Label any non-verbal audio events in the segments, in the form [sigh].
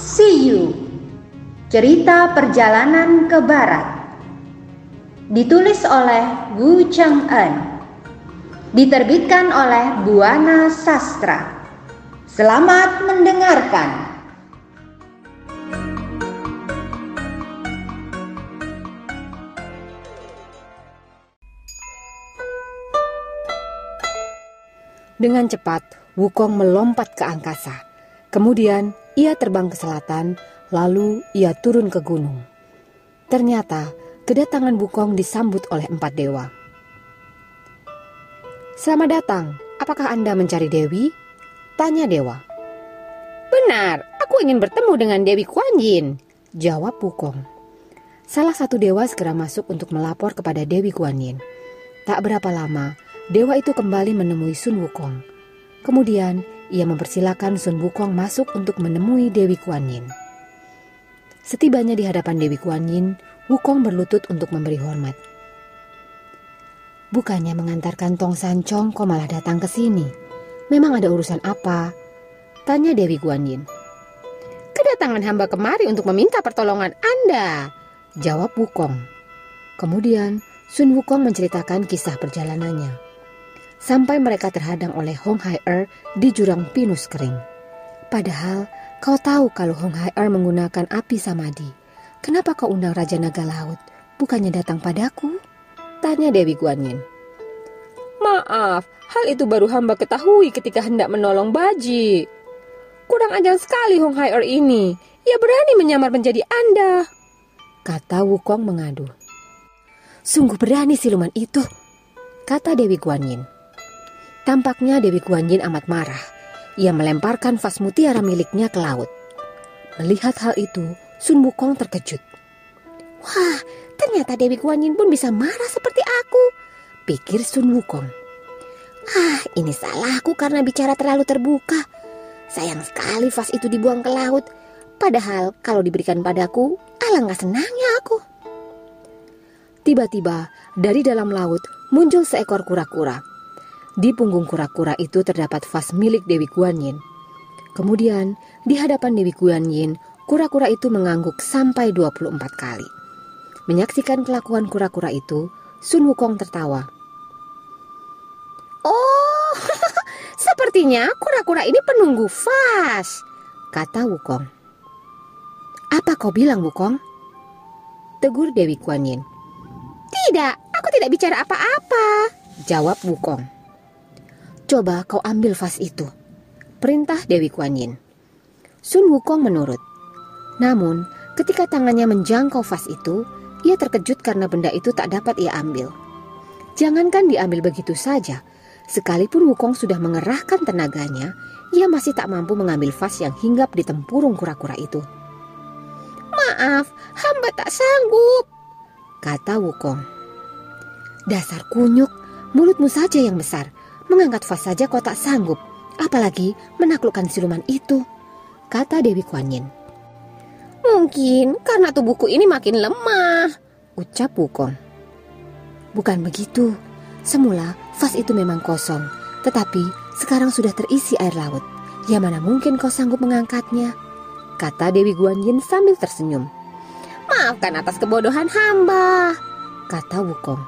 See You. Cerita Perjalanan ke Barat. Ditulis oleh Wu Cheng En Diterbitkan oleh Buana Sastra. Selamat mendengarkan. Dengan cepat, Wukong melompat ke angkasa. Kemudian ia terbang ke selatan, lalu ia turun ke gunung. Ternyata kedatangan Bukong disambut oleh empat dewa. Selamat datang, apakah Anda mencari Dewi? Tanya dewa. Benar, aku ingin bertemu dengan Dewi Kuan Yin. Jawab Bukong. Salah satu dewa segera masuk untuk melapor kepada Dewi Kuan Yin. Tak berapa lama, dewa itu kembali menemui Sun Wukong. Kemudian ia mempersilahkan Sun Wukong masuk untuk menemui Dewi Kuan Yin. Setibanya di hadapan Dewi Kuan Yin, Wukong berlutut untuk memberi hormat. Bukannya mengantarkan Tong San Chong kok malah datang ke sini. Memang ada urusan apa? Tanya Dewi Kuan Yin. Kedatangan hamba kemari untuk meminta pertolongan Anda. Jawab Wukong. Kemudian Sun Wukong menceritakan kisah perjalanannya sampai mereka terhadang oleh Hong Hai Er di jurang pinus kering. Padahal kau tahu kalau Hong Hai Er menggunakan api samadi. Kenapa kau undang Raja Naga Laut? Bukannya datang padaku? Tanya Dewi Guan Yin. Maaf, hal itu baru hamba ketahui ketika hendak menolong Baji. Kurang ajar sekali Hong Hai Er ini. Ia berani menyamar menjadi Anda. Kata Wukong mengadu. Sungguh berani siluman itu, kata Dewi Guan Yin. Tampaknya Dewi Kuan Yin amat marah. Ia melemparkan vas mutiara miliknya ke laut. Melihat hal itu, Sun Wukong terkejut. Wah, ternyata Dewi Kuan Yin pun bisa marah seperti aku, pikir Sun Wukong. Ah, ini salahku karena bicara terlalu terbuka. Sayang sekali vas itu dibuang ke laut. Padahal kalau diberikan padaku, alangkah senangnya aku. Tiba-tiba, dari dalam laut muncul seekor kura-kura. Di punggung kura-kura itu terdapat vas milik Dewi Guan Yin. Kemudian, di hadapan Dewi Guan Yin, kura-kura itu mengangguk sampai 24 kali. Menyaksikan kelakuan kura-kura itu, Sun Wukong tertawa. Oh, [laughs] sepertinya kura-kura ini penunggu vas, kata Wukong. Apa kau bilang, Wukong? Tegur Dewi Guan Yin. Tidak, aku tidak bicara apa-apa, jawab Wukong. Coba kau ambil vas itu. Perintah Dewi Kuan Yin. Sun Wukong menurut. Namun, ketika tangannya menjangkau vas itu, ia terkejut karena benda itu tak dapat ia ambil. Jangankan diambil begitu saja, sekalipun Wukong sudah mengerahkan tenaganya, ia masih tak mampu mengambil vas yang hinggap di tempurung kura-kura itu. Maaf, hamba tak sanggup, kata Wukong. Dasar kunyuk, mulutmu saja yang besar. Mengangkat vas saja kau tak sanggup, apalagi menaklukkan siluman itu, kata Dewi Kuan Yin. Mungkin karena tubuhku ini makin lemah, ucap Wukong. Bukan begitu, semula vas itu memang kosong, tetapi sekarang sudah terisi air laut. Ya mana mungkin kau sanggup mengangkatnya, kata Dewi Guan Yin sambil tersenyum. Maafkan atas kebodohan hamba, kata Wukong.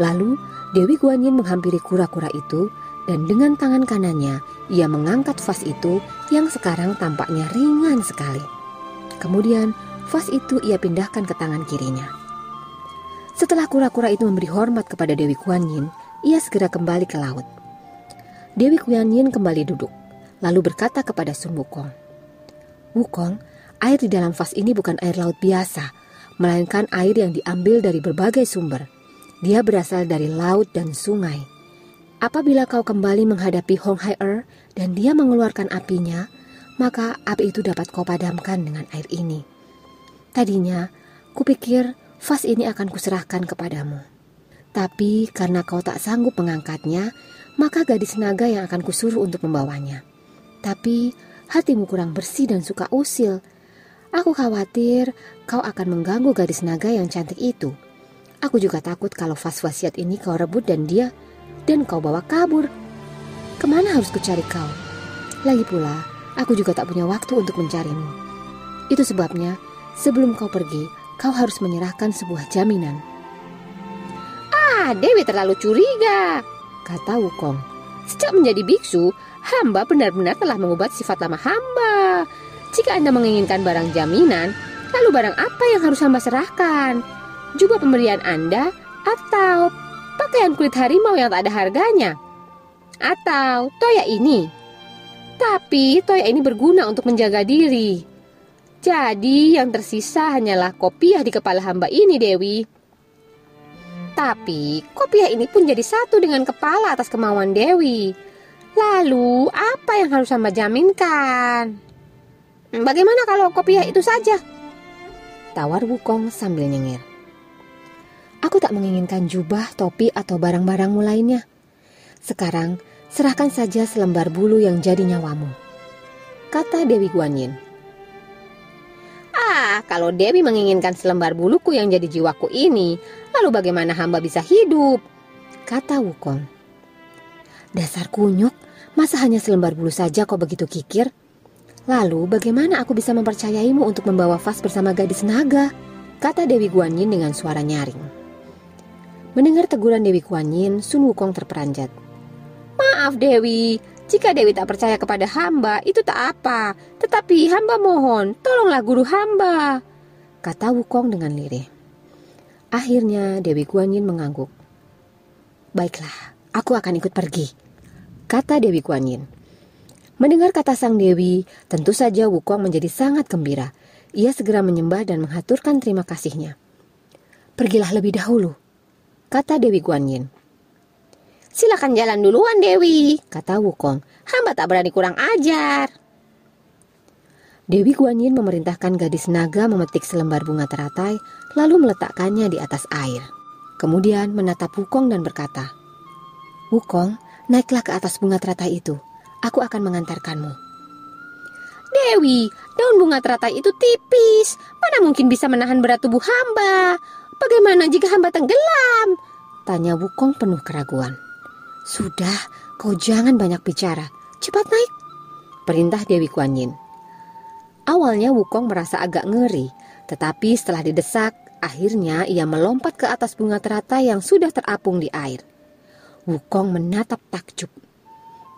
Lalu Dewi Guan Yin menghampiri kura-kura itu dan dengan tangan kanannya ia mengangkat vas itu yang sekarang tampaknya ringan sekali. Kemudian vas itu ia pindahkan ke tangan kirinya. Setelah kura-kura itu memberi hormat kepada Dewi Guan Yin, ia segera kembali ke laut. Dewi Guan Yin kembali duduk, lalu berkata kepada Sun Wukong, Wukong, air di dalam vas ini bukan air laut biasa, melainkan air yang diambil dari berbagai sumber dia berasal dari laut dan sungai. Apabila kau kembali menghadapi Hong Hai Er dan dia mengeluarkan apinya, maka api itu dapat kau padamkan dengan air ini. Tadinya, kupikir vas ini akan kuserahkan kepadamu. Tapi karena kau tak sanggup mengangkatnya, maka gadis naga yang akan kusuruh untuk membawanya. Tapi hatimu kurang bersih dan suka usil. Aku khawatir kau akan mengganggu gadis naga yang cantik itu. Aku juga takut kalau vas wasiat ini kau rebut dan dia dan kau bawa kabur. Ke mana harus kucari kau? Lagi pula, Aku juga tak punya waktu untuk mencarimu. Itu sebabnya, sebelum kau pergi, kau harus menyerahkan sebuah jaminan. Ah, Dewi terlalu curiga, kata Wukong. Sejak menjadi biksu, hamba benar-benar telah mengubah sifat lama hamba. Jika Anda menginginkan barang jaminan, lalu barang apa yang harus hamba serahkan? Jubah pemberian Anda atau pakaian kulit harimau yang tak ada harganya? Atau toya ini? Tapi toya ini berguna untuk menjaga diri. Jadi yang tersisa hanyalah kopiah di kepala hamba ini, Dewi. Tapi kopiah ini pun jadi satu dengan kepala atas kemauan Dewi. Lalu apa yang harus hamba jaminkan? Bagaimana kalau kopiah itu saja? Tawar Wukong sambil nyengir. Aku tak menginginkan jubah, topi, atau barang-barangmu lainnya. Sekarang, serahkan saja selembar bulu yang jadi nyawamu. Kata Dewi Guanyin. Ah, kalau Dewi menginginkan selembar buluku yang jadi jiwaku ini, lalu bagaimana hamba bisa hidup? Kata Wukong. Dasar kunyuk, masa hanya selembar bulu saja kau begitu kikir? Lalu bagaimana aku bisa mempercayaimu untuk membawa vas bersama gadis naga? Kata Dewi Guanyin dengan suara nyaring. Mendengar teguran Dewi Guanyin, Sun Wukong terperanjat. Maaf Dewi, jika Dewi tak percaya kepada hamba, itu tak apa. Tetapi hamba mohon, tolonglah guru hamba. Kata Wukong dengan lirih. Akhirnya Dewi Guanyin mengangguk. Baiklah, aku akan ikut pergi. Kata Dewi Guanyin. Mendengar kata sang Dewi, tentu saja Wukong menjadi sangat gembira. Ia segera menyembah dan menghaturkan terima kasihnya. Pergilah lebih dahulu, kata Dewi Guanyin. Silakan jalan duluan Dewi, kata Wukong. Hamba tak berani kurang ajar. Dewi Guanyin memerintahkan gadis naga memetik selembar bunga teratai, lalu meletakkannya di atas air. Kemudian menatap Wukong dan berkata, Wukong, naiklah ke atas bunga teratai itu. Aku akan mengantarkanmu. Dewi, daun bunga teratai itu tipis. Mana mungkin bisa menahan berat tubuh hamba? Bagaimana jika hamba tenggelam? Tanya Wukong penuh keraguan. Sudah, kau jangan banyak bicara. Cepat naik. Perintah Dewi Kuan Yin. Awalnya Wukong merasa agak ngeri, tetapi setelah didesak, akhirnya ia melompat ke atas bunga teratai yang sudah terapung di air. Wukong menatap takjub.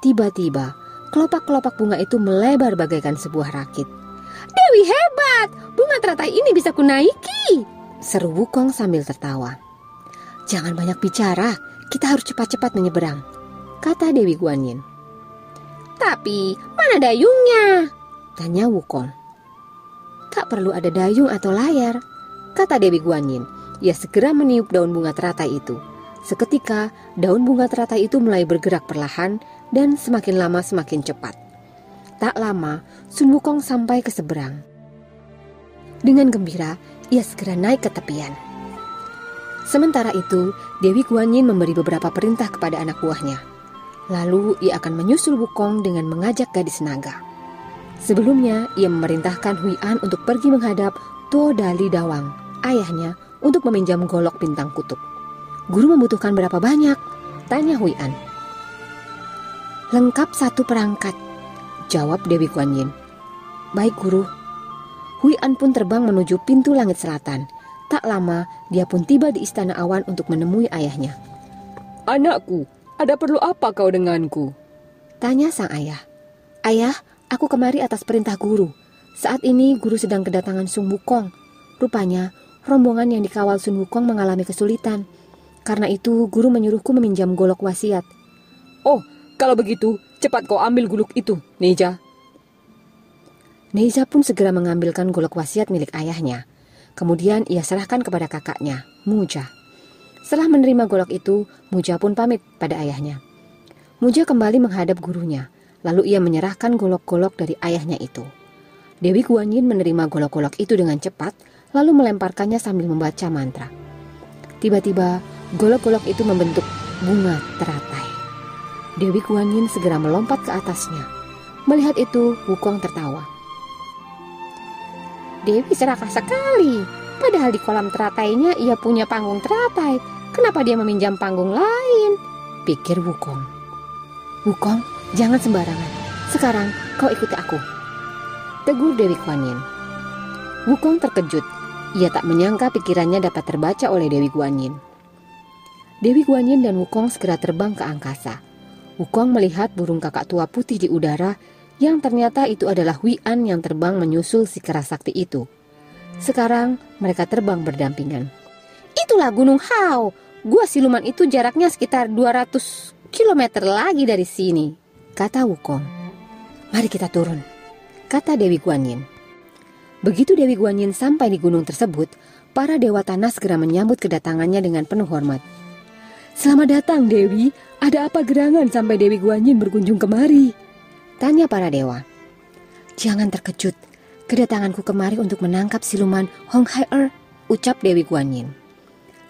Tiba-tiba, kelopak-kelopak bunga itu melebar bagaikan sebuah rakit. Dewi hebat, bunga teratai ini bisa kunaiki. Seru Wukong sambil tertawa. Jangan banyak bicara, kita harus cepat-cepat menyeberang, kata Dewi Guanyin. Tapi mana dayungnya? Tanya Wukong. Tak perlu ada dayung atau layar, kata Dewi Guanyin. Ia segera meniup daun bunga teratai itu. Seketika, daun bunga teratai itu mulai bergerak perlahan dan semakin lama semakin cepat. Tak lama, Sun Wukong sampai ke seberang. Dengan gembira, ia segera naik ke tepian. Sementara itu, Dewi Guanyin memberi beberapa perintah kepada anak buahnya. Lalu ia akan menyusul Wukong dengan mengajak gadis naga. Sebelumnya, ia memerintahkan Hui An untuk pergi menghadap Tuo Dali Dawang, ayahnya, untuk meminjam golok bintang kutub. Guru membutuhkan berapa banyak? Tanya Hui An. Lengkap satu perangkat, jawab Dewi Guanyin. Baik guru, Hui An pun terbang menuju pintu langit selatan. Tak lama, dia pun tiba di istana awan untuk menemui ayahnya. Anakku, ada perlu apa kau denganku? Tanya sang ayah. Ayah, aku kemari atas perintah guru. Saat ini guru sedang kedatangan Sun Wukong. Rupanya, rombongan yang dikawal Sun Wukong mengalami kesulitan. Karena itu, guru menyuruhku meminjam golok wasiat. Oh, kalau begitu, cepat kau ambil guluk itu, Neja. Neiza pun segera mengambilkan golok wasiat milik ayahnya. Kemudian ia serahkan kepada kakaknya, Muja. Setelah menerima golok itu, Muja pun pamit pada ayahnya. Muja kembali menghadap gurunya, lalu ia menyerahkan golok-golok dari ayahnya itu. Dewi Guanyin menerima golok-golok itu dengan cepat, lalu melemparkannya sambil membaca mantra. Tiba-tiba, golok-golok itu membentuk bunga teratai. Dewi Guanyin segera melompat ke atasnya. Melihat itu, Wukong tertawa. Dewi serakah sekali. Padahal di kolam teratainya ia punya panggung teratai. Kenapa dia meminjam panggung lain? Pikir Wukong. Wukong, jangan sembarangan. Sekarang kau ikuti aku. Tegur Dewi Guan Yin. Wukong terkejut. Ia tak menyangka pikirannya dapat terbaca oleh Dewi Guan Yin. Dewi Guan Yin dan Wukong segera terbang ke angkasa. Wukong melihat burung kakak tua putih di udara yang ternyata itu adalah Wian yang terbang menyusul si kerasakti itu. Sekarang mereka terbang berdampingan. Itulah Gunung Hao. Gua siluman itu jaraknya sekitar 200 km lagi dari sini, kata Wukong. Mari kita turun, kata Dewi Guan Yin. Begitu Dewi Guan Yin sampai di gunung tersebut, para dewa tanah segera menyambut kedatangannya dengan penuh hormat. Selamat datang Dewi, ada apa gerangan sampai Dewi Guan Yin berkunjung kemari? Tanya para dewa. Jangan terkejut, kedatanganku kemari untuk menangkap siluman Hong Hai Er, ucap Dewi Guan Yin.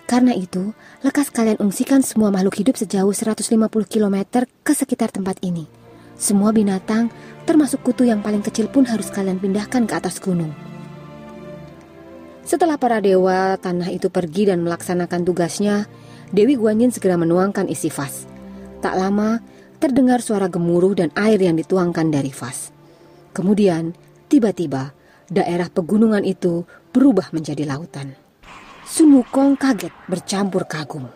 Karena itu, lekas kalian ungsikan semua makhluk hidup sejauh 150 km ke sekitar tempat ini. Semua binatang, termasuk kutu yang paling kecil pun harus kalian pindahkan ke atas gunung. Setelah para dewa tanah itu pergi dan melaksanakan tugasnya, Dewi Guanyin segera menuangkan isi vas. Tak lama, terdengar suara gemuruh dan air yang dituangkan dari vas. Kemudian, tiba-tiba, daerah pegunungan itu berubah menjadi lautan. Sun Wukong kaget bercampur kagum.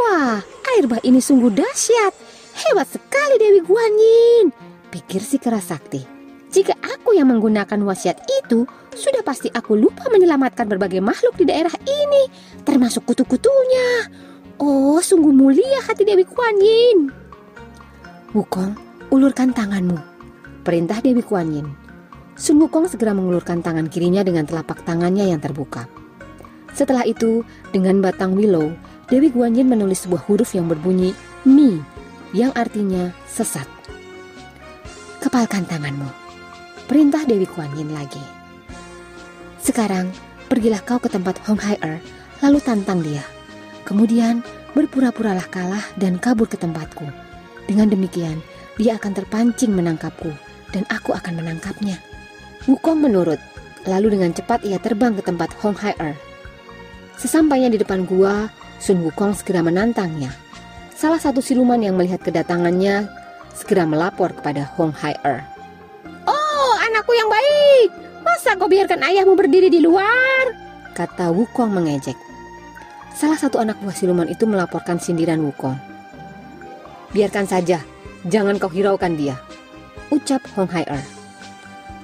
Wah, air bah ini sungguh dahsyat. Hebat sekali Dewi Guanyin, pikir si Kerasakti. Jika aku yang menggunakan wasiat itu, sudah pasti aku lupa menyelamatkan berbagai makhluk di daerah ini, termasuk kutu-kutunya. Oh, sungguh mulia hati Dewi Kuan Yin. Wukong, ulurkan tanganmu. Perintah Dewi Kuan Yin. Sun Wukong segera mengulurkan tangan kirinya dengan telapak tangannya yang terbuka. Setelah itu, dengan batang willow, Dewi Guan Yin menulis sebuah huruf yang berbunyi Mi, yang artinya sesat. Kepalkan tanganmu. Perintah Dewi Guan Yin lagi. Sekarang, pergilah kau ke tempat Hong Hai Er, lalu tantang dia. Kemudian berpura-puralah kalah dan kabur ke tempatku. Dengan demikian, dia akan terpancing menangkapku dan aku akan menangkapnya. Wukong menurut, lalu dengan cepat ia terbang ke tempat Hong Hai Er. Sesampainya di depan gua, Sun Wukong segera menantangnya. Salah satu siluman yang melihat kedatangannya segera melapor kepada Hong Hai Er. Oh, anakku yang baik, masa kau biarkan ayahmu berdiri di luar? Kata Wukong mengejek. Salah satu anak buah siluman itu melaporkan sindiran Wukong. Biarkan saja, jangan kau hiraukan dia, ucap Hong Hai Er.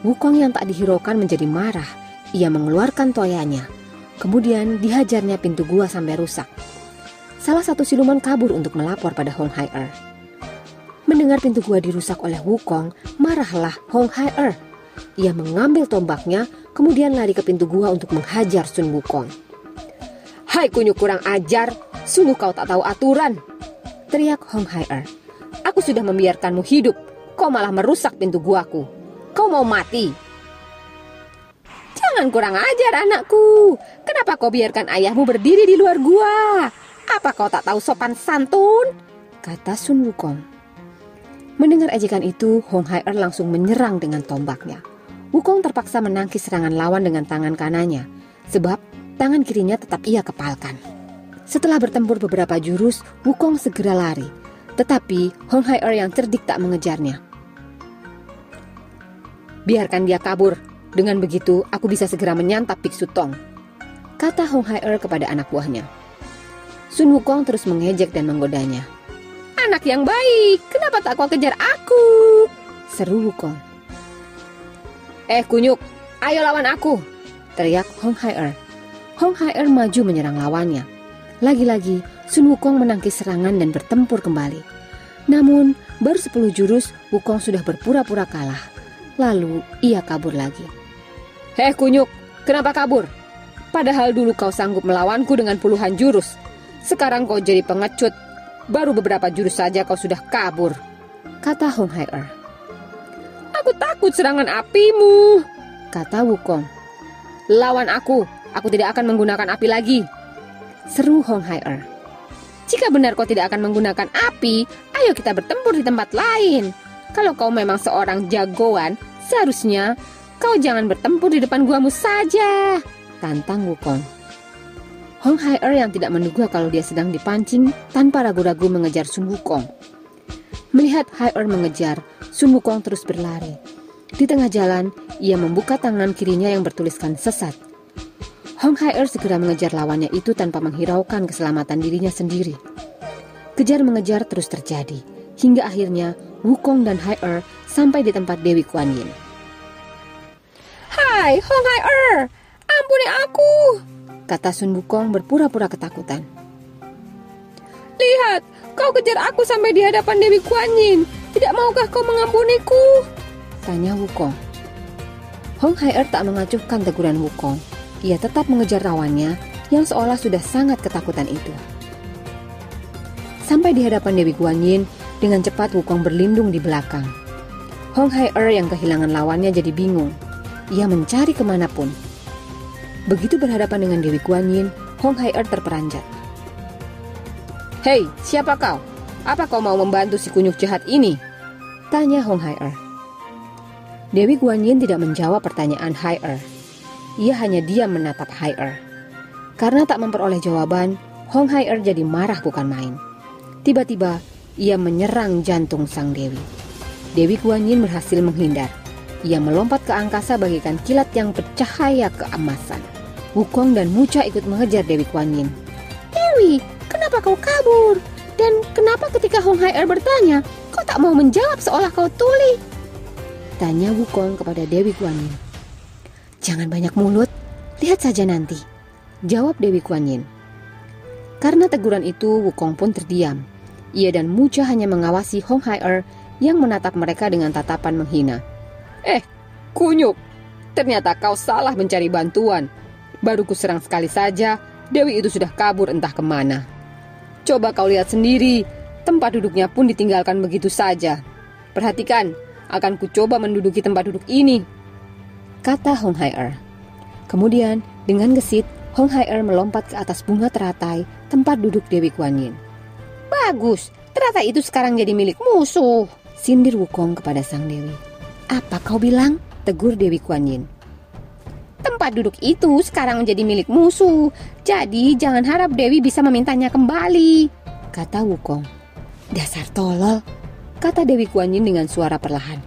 Wukong yang tak dihiraukan menjadi marah. Ia mengeluarkan toyanya. Kemudian dihajarnya pintu gua sampai rusak. Salah satu siluman kabur untuk melapor pada Hong Hai Er. Mendengar pintu gua dirusak oleh Wukong, marahlah Hong Hai Er. Ia mengambil tombaknya, kemudian lari ke pintu gua untuk menghajar Sun Wukong. Hai kunyuk kurang ajar, sungguh kau tak tahu aturan. Teriak Hong Hai Er. Aku sudah membiarkanmu hidup, kau malah merusak pintu guaku. Kau mau mati? Jangan kurang ajar anakku. Kenapa kau biarkan ayahmu berdiri di luar gua? Apa kau tak tahu sopan santun? Kata Sun Wukong. Mendengar ejekan itu, Hong Hai Er langsung menyerang dengan tombaknya. Wukong terpaksa menangkis serangan lawan dengan tangan kanannya, sebab tangan kirinya tetap ia kepalkan. Setelah bertempur beberapa jurus, Wukong segera lari. Tetapi Hong Hai Er yang cerdik tak mengejarnya. Biarkan dia kabur. Dengan begitu, aku bisa segera menyantap Biksu Tong. Kata Hong Hai Er kepada anak buahnya. Sun Wukong terus mengejek dan menggodanya. Anak yang baik, kenapa tak kau kejar aku? Seru Wukong. Eh kunyuk, ayo lawan aku, teriak Hong Hai Er Hong Hai-er maju menyerang lawannya. Lagi-lagi, Sun Wukong menangkis serangan dan bertempur kembali. Namun, baru 10 jurus, Wukong sudah berpura-pura kalah. Lalu, ia kabur lagi. Heh kunyuk, kenapa kabur? Padahal dulu kau sanggup melawanku dengan puluhan jurus. Sekarang kau jadi pengecut. Baru beberapa jurus saja kau sudah kabur. Kata Hong Hai-er. Aku takut serangan apimu. Kata Wukong. Lawan aku, Aku tidak akan menggunakan api lagi. Seru Hong Hai Er. Jika benar kau tidak akan menggunakan api, ayo kita bertempur di tempat lain. Kalau kau memang seorang jagoan, seharusnya kau jangan bertempur di depan guamu saja. Tantang Wukong. Hong Hai Er yang tidak menduga kalau dia sedang dipancing tanpa ragu-ragu mengejar Sun Wukong. Melihat Hai Er mengejar, Sun Wukong terus berlari. Di tengah jalan, ia membuka tangan kirinya yang bertuliskan sesat. Hong Hai-er segera mengejar lawannya itu tanpa menghiraukan keselamatan dirinya sendiri. Kejar mengejar terus terjadi, hingga akhirnya Wukong dan Hai-er sampai di tempat Dewi Kuan Yin. Hai, Hong Hai-er, ampuni aku, kata Sun Wukong berpura-pura ketakutan. Lihat, kau kejar aku sampai di hadapan Dewi Kuan Yin. Tidak maukah kau mengampuniku? Tanya Wukong. Hong Hai-er tak mengacuhkan teguran Wukong. Ia tetap mengejar lawannya yang seolah sudah sangat ketakutan itu. Sampai di hadapan Dewi Guan Yin, dengan cepat Wukong berlindung di belakang. Hong Hai-er yang kehilangan lawannya jadi bingung. Ia mencari ke mana pun. Begitu berhadapan dengan Dewi Guan Yin, Hong Hai-er terperanjat. Hei, siapa kau? Apa kau mau membantu si kunyuk jahat ini? Tanya Hong Hai-er. Dewi Guan Yin tidak menjawab pertanyaan Hai-er. Ia hanya diam menatap Hai-er. Karena tak memperoleh jawaban, Hong Hai-er jadi marah bukan main. Tiba-tiba, ia menyerang jantung sang Dewi. Dewi Guan Yin berhasil menghindar. Ia melompat ke angkasa bagikan kilat yang bercahaya keemasan. Wukong dan Mucha ikut mengejar Dewi Guan Yin. Dewi, kenapa kau kabur? Dan kenapa ketika Hong Hai-er bertanya, kau tak mau menjawab seolah kau tuli? Tanya Wukong kepada Dewi Kuan Yin. Jangan banyak mulut, lihat saja nanti. Jawab Dewi Kuan Yin. Karena teguran itu, Wukong pun terdiam. Ia dan Mucha hanya mengawasi Hong Hai-er yang menatap mereka dengan tatapan menghina. Eh, kunyuk, ternyata kau salah mencari bantuan. Baru kuserang sekali saja, Dewi itu sudah kabur entah ke mana. Coba kau lihat sendiri, tempat duduknya pun ditinggalkan begitu saja. Perhatikan, akan kucoba menduduki tempat duduk ini. Kata Hong Hai-er. Kemudian, dengan gesit, Hong Hai-er melompat ke atas bunga teratai, tempat duduk Dewi Kuan Yin. Bagus, teratai itu sekarang jadi milik musuh. Sindir Wukong kepada sang Dewi. Apa kau bilang? Tegur Dewi Kuan Yin. Tempat duduk itu sekarang menjadi milik musuh. Jadi jangan harap Dewi bisa memintanya kembali. Kata Wukong. Dasar tolol, kata Dewi Kuan Yin dengan suara perlahan.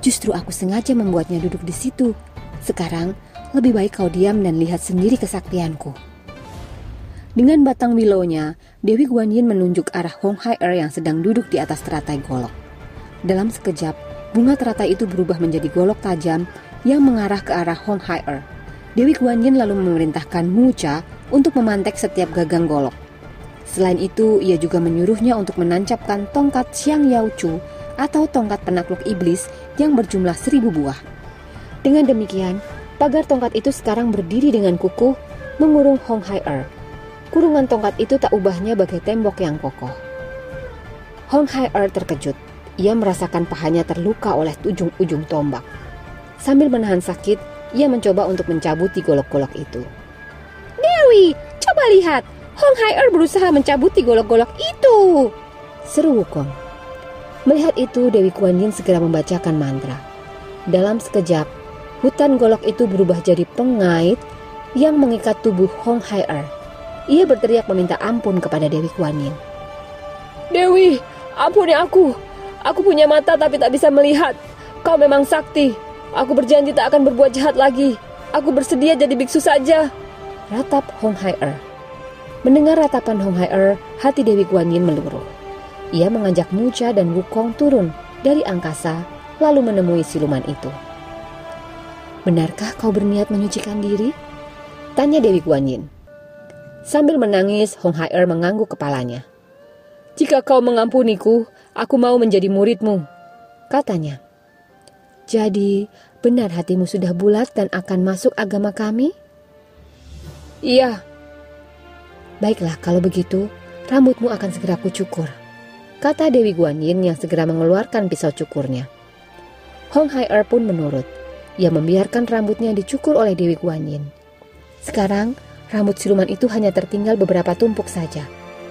Justru aku sengaja membuatnya duduk di situ. Sekarang, lebih baik kau diam dan lihat sendiri kesaktianku. Dengan batang willownya, Dewi Guan Yin menunjuk arah Hong Hai-er yang sedang duduk di atas teratai golok. Dalam sekejap, bunga teratai itu berubah menjadi golok tajam yang mengarah ke arah Hong Hai-er. Dewi Guan Yin lalu memerintahkan Mu Cha untuk memantek setiap gagang golok. Selain itu, ia juga menyuruhnya untuk menancapkan tongkat Xiang Yao Chu atau tongkat penakluk iblis yang berjumlah seribu buah. Dengan demikian, pagar tongkat itu sekarang berdiri dengan kukuh mengurung Hong Hai-er. Kurungan tongkat itu tak ubahnya bagai tembok yang kokoh. Hong Hai-er terkejut. Ia merasakan pahanya terluka oleh ujung-ujung tombak. Sambil menahan sakit, ia mencoba untuk mencabuti golok-golok itu. Dewi, coba lihat, Hong Hai-er berusaha mencabuti golok-golok itu. Seru Wukong. Melihat itu, Dewi Kuan Yin segera membacakan mantra. Dalam sekejap, hutan golok itu berubah jadi pengait yang mengikat tubuh Hong Hai-er. Ia berteriak meminta ampun kepada Dewi Kuan Yin. Dewi, ampuni aku. Aku punya mata tapi tak bisa melihat. Kau memang sakti. Aku berjanji tak akan berbuat jahat lagi. Aku bersedia jadi biksu saja. Ratap Hong Hai-er. Mendengar ratapan Hong Hai-er, hati Dewi Guan Yin meluruh. Ia mengajak Mucha dan Wukong turun dari angkasa lalu menemui siluman itu. Benarkah kau berniat menyucikan diri? Tanya Dewi Guan Yin. Sambil menangis, Hong Hai-er mengangguk kepalanya. Jika kau mengampuniku, aku mau menjadi muridmu. Katanya. Jadi, benar hatimu sudah bulat dan akan masuk agama kami? Iya, Baiklah, kalau begitu, rambutmu akan segera kucukur. Kata Dewi Guan Yin yang segera mengeluarkan pisau cukurnya. Hong Hai-er pun menurut. Ia membiarkan rambutnya dicukur oleh Dewi Guan Yin. Sekarang, rambut siluman itu hanya tertinggal beberapa tumpuk saja.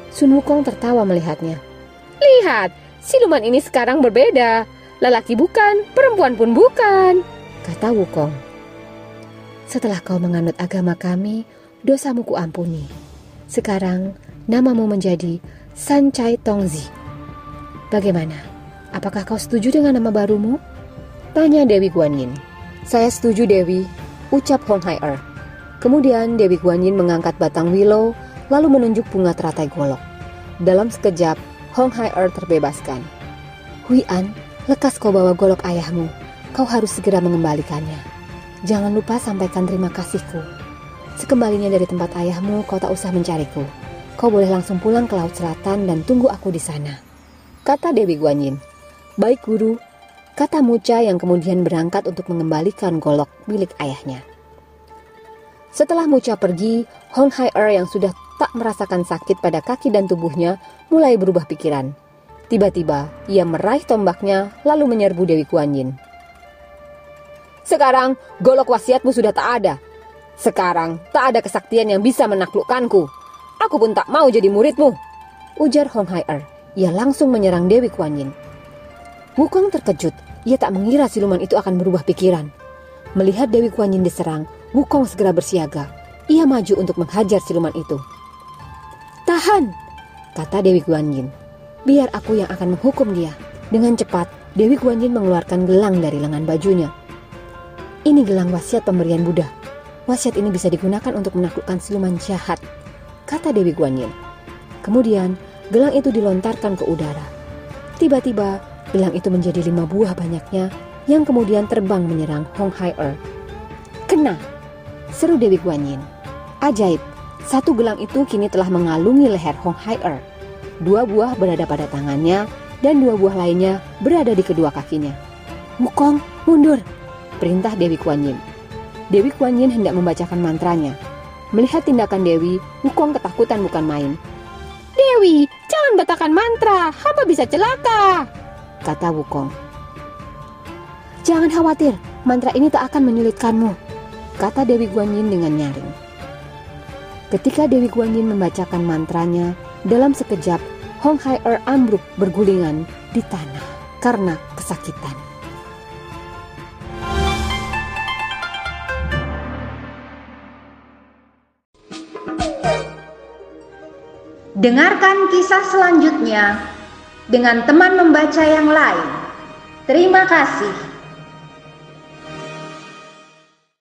Sun Wukong tertawa melihatnya. Lihat, siluman ini sekarang berbeda. Lelaki bukan, perempuan pun bukan. Kata Wukong. Setelah kau menganut agama kami, dosamu kuampuni. Sekarang namamu menjadi Sancai Tongzi. Bagaimana? apakah kau setuju dengan nama barumu? Tanya Dewi Guan Yin. Saya setuju Dewi, ucap Hong Hai Er. Kemudian Dewi Guan Yin mengangkat batang willow lalu menunjuk bunga teratai golok. Dalam sekejap, Hong Hai Er terbebaskan. Hui An, lekas kau bawa golok ayahmu. Kau harus segera mengembalikannya. Jangan lupa sampaikan terima kasihku. Sekembalinya dari tempat ayahmu, kau tak usah mencariku. Kau boleh langsung pulang ke Laut Selatan dan tunggu aku di sana. Kata Dewi Guanyin. Baik guru, kata Muca yang kemudian berangkat untuk mengembalikan golok milik ayahnya. Setelah Muca pergi, Hong Hai Er yang sudah tak merasakan sakit pada kaki dan tubuhnya mulai berubah pikiran. Tiba-tiba, ia meraih tombaknya lalu menyerbu Dewi Guanyin. Sekarang, golok wasiatmu sudah tak ada. Sekarang, tak ada kesaktian yang bisa menaklukkanku. Aku pun tak mau jadi muridmu. Ujar Hong Hai Er. Ia langsung menyerang Dewi Kuan Yin. Wukong terkejut. Ia tak mengira siluman itu akan berubah pikiran. Melihat Dewi Kuan Yin diserang, Wukong segera bersiaga. Ia maju untuk menghajar siluman itu. Tahan, kata Dewi Kuan Yin. Biar aku yang akan menghukum dia. Dengan cepat, Dewi Kuan Yin mengeluarkan gelang dari lengan bajunya. Ini gelang wasiat pemberian Buddha. Wasiat ini bisa digunakan untuk menaklukkan siluman jahat kata Dewi Guanyin. Kemudian, gelang itu dilontarkan ke udara. Tiba-tiba, gelang itu menjadi lima buah banyaknya yang kemudian terbang menyerang Hong Hai Er. Kena! Seru Dewi Guanyin. Ajaib, satu gelang itu kini telah mengalungi leher Hong Hai Er. Dua buah berada pada tangannya dan dua buah lainnya berada di kedua kakinya. Wukong, mundur! Perintah Dewi Kuan Yin. Dewi Kuan Yin hendak membacakan mantranya, Melihat tindakan Dewi, Wukong ketakutan bukan main. Dewi, jangan batakan mantra, hamba bisa celaka, kata Wukong. Jangan khawatir, mantra ini tak akan menyulitkanmu, kata Dewi Guanyin dengan nyaring. Ketika Dewi Guanyin membacakan mantranya, dalam sekejap Hong Hai Er ambruk bergulingan di tanah karena kesakitan. Dengarkan kisah selanjutnya dengan teman membaca yang lain. Terima kasih.